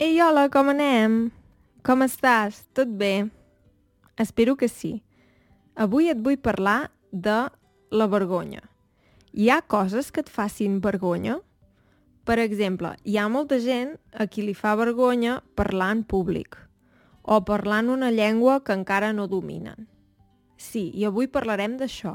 Ei, hola, com anem? Com estàs? Tot bé? Espero que sí. Avui et vull parlar de la vergonya. Hi ha coses que et facin vergonya? Per exemple, hi ha molta gent a qui li fa vergonya parlar en públic o parlar en una llengua que encara no dominen. Sí, i avui parlarem d'això.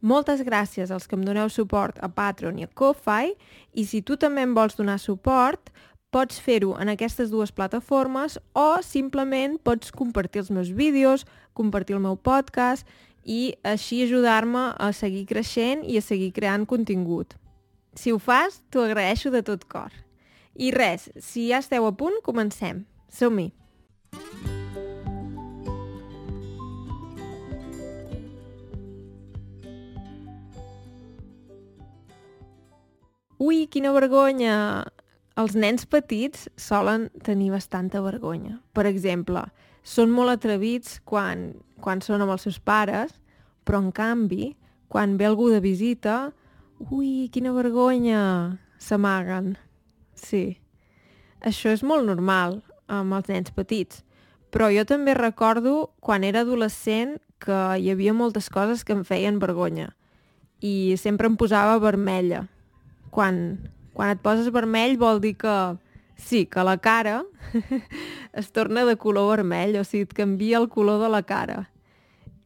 Moltes gràcies als que em doneu suport a Patreon i a Ko-Fi i si tu també em vols donar suport, pots fer-ho en aquestes dues plataformes o simplement pots compartir els meus vídeos, compartir el meu podcast i així ajudar-me a seguir creixent i a seguir creant contingut. Si ho fas, t'ho agraeixo de tot cor. I res, si ja esteu a punt, comencem. Som-hi! Ui, quina vergonya! Els nens petits solen tenir bastanta vergonya. Per exemple, són molt atrevits quan, quan són amb els seus pares, però en canvi, quan ve algú de visita, ui, quina vergonya! S'amaguen. Sí. Això és molt normal amb els nens petits. Però jo també recordo quan era adolescent que hi havia moltes coses que em feien vergonya i sempre em posava vermella. Quan, quan et poses vermell vol dir que sí, que la cara es torna de color vermell, o sigui, et canvia el color de la cara.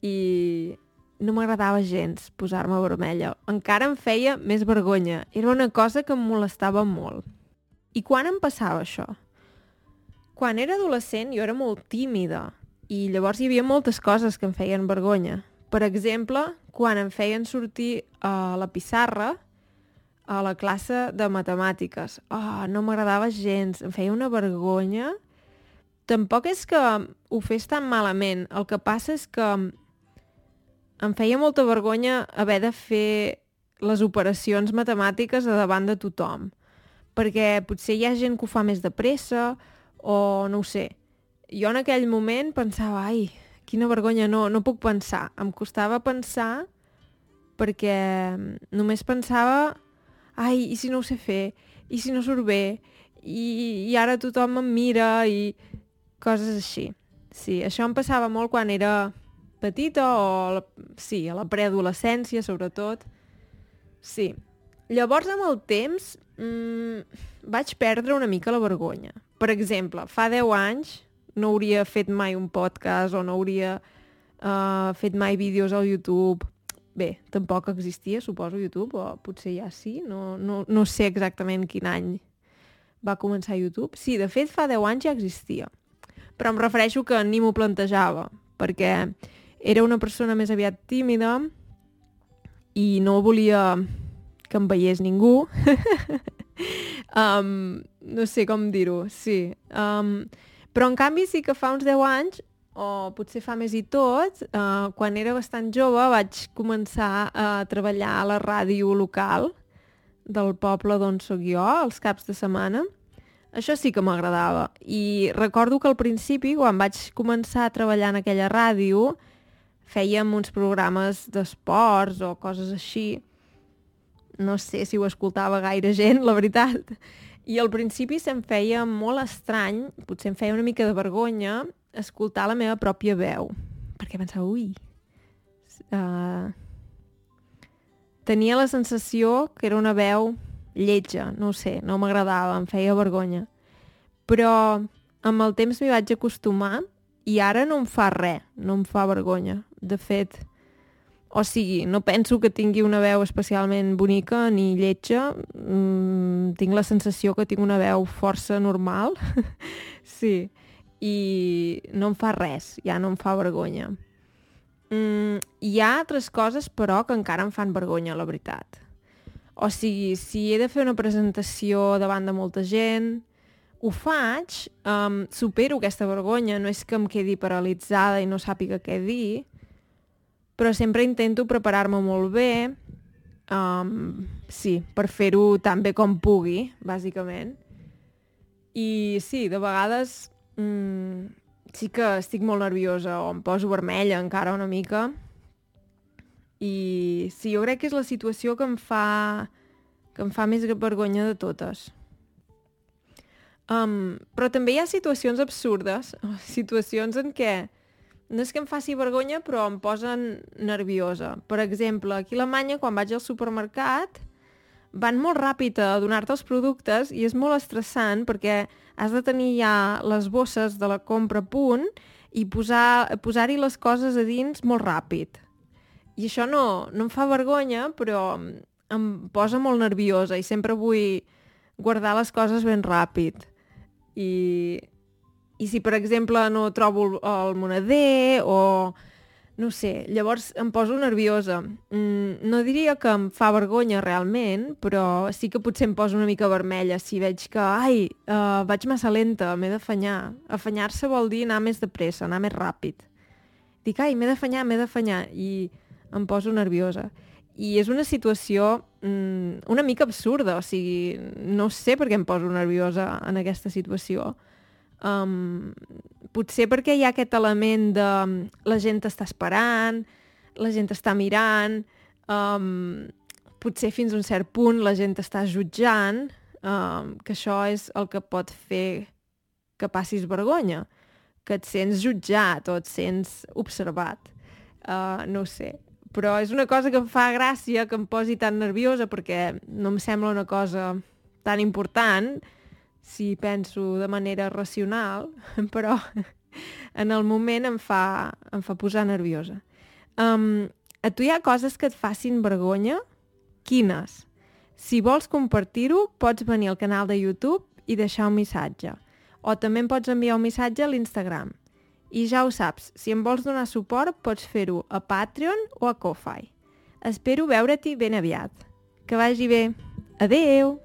I no m'agradava gens posar-me vermella. Encara em feia més vergonya. Era una cosa que em molestava molt. I quan em passava això? Quan era adolescent jo era molt tímida i llavors hi havia moltes coses que em feien vergonya. Per exemple, quan em feien sortir a la pissarra a la classe de matemàtiques. Oh, no m'agradava gens, em feia una vergonya. Tampoc és que ho fes tan malament, el que passa és que em feia molta vergonya haver de fer les operacions matemàtiques a davant de tothom, perquè potser hi ha gent que ho fa més de pressa o no ho sé. Jo en aquell moment pensava, ai, quina vergonya, no, no puc pensar. Em costava pensar perquè només pensava ai, i si no ho sé fer, i si no surt bé, i, i ara tothom em mira, i coses així. Sí, això em passava molt quan era petita o, la, sí, a la preadolescència, sobretot. Sí. Llavors, amb el temps, mmm, vaig perdre una mica la vergonya. Per exemple, fa 10 anys no hauria fet mai un podcast o no hauria uh, fet mai vídeos al YouTube bé, tampoc existia, suposo, YouTube, o potser ja sí, no, no, no sé exactament quin any va començar YouTube. Sí, de fet, fa 10 anys ja existia. Però em refereixo que ni m'ho plantejava, perquè era una persona més aviat tímida i no volia que em veiés ningú. um, no sé com dir-ho, sí. Um, però en canvi sí que fa uns 10 anys o potser fa més i tot, eh, quan era bastant jove vaig començar a treballar a la ràdio local del poble d'on sóc jo, els caps de setmana. Això sí que m'agradava. I recordo que al principi, quan vaig començar a treballar en aquella ràdio, fèiem uns programes d'esports o coses així. No sé si ho escoltava gaire gent, la veritat. I al principi se'm feia molt estrany, potser em feia una mica de vergonya, escoltar la meva pròpia veu. Perquè pensava, ui... Uh, tenia la sensació que era una veu lletja, no sé, no m'agradava, em feia vergonya. Però amb el temps m'hi vaig acostumar i ara no em fa res, no em fa vergonya. De fet, o sigui, no penso que tingui una veu especialment bonica ni lletja, mm, tinc la sensació que tinc una veu força normal, sí i no em fa res, ja no em fa vergonya. Mm, hi ha altres coses, però, que encara em fan vergonya, la veritat. O sigui, si he de fer una presentació davant de molta gent, ho faig, um, supero aquesta vergonya, no és que em quedi paralitzada i no sàpiga què dir, però sempre intento preparar-me molt bé, um, sí, per fer-ho tan bé com pugui, bàsicament. I sí, de vegades Mm, sí que estic molt nerviosa o em poso vermella encara una mica. I sí, jo crec que és la situació que em fa, que em fa més vergonya de totes. Um, però també hi ha situacions absurdes, situacions en què no és que em faci vergonya, però em posen nerviosa. Per exemple, aquí a Alemanya, quan vaig al supermercat, van molt ràpid a donar-te els productes i és molt estressant perquè has de tenir ja les bosses de la compra a punt i posar-hi posar les coses a dins molt ràpid. I això no, no em fa vergonya, però em posa molt nerviosa i sempre vull guardar les coses ben ràpid. I, i si, per exemple, no trobo el moneder o... No sé, llavors em poso nerviosa. Mm, no diria que em fa vergonya realment, però sí que potser em poso una mica vermella si veig que, ai, uh, vaig massa lenta, m'he d'afanyar. Afanyar-se vol dir anar més de pressa, anar més ràpid. Dic, ai, m'he d'afanyar, m'he d'afanyar, i em poso nerviosa. I és una situació mm, una mica absurda, o sigui, no sé per què em poso nerviosa en aquesta situació. Um, potser perquè hi ha aquest element de la gent està esperant, la gent està mirant, um, potser fins a un cert punt la gent està jutjant, um, que això és el que pot fer que passis vergonya, que et sents jutjat o et sents observat. Uh, no sé, però és una cosa que em fa gràcia que em posi tan nerviosa perquè no em sembla una cosa tan important, si penso de manera racional, però en el moment em fa, em fa posar nerviosa. Um, a tu hi ha coses que et facin vergonya? Quines? Si vols compartir-ho, pots venir al canal de YouTube i deixar un missatge. O també em pots enviar un missatge a l'Instagram. I ja ho saps, si em vols donar suport, pots fer-ho a Patreon o a Ko-Fi. Espero veure-t'hi ben aviat. Que vagi bé. Adeu!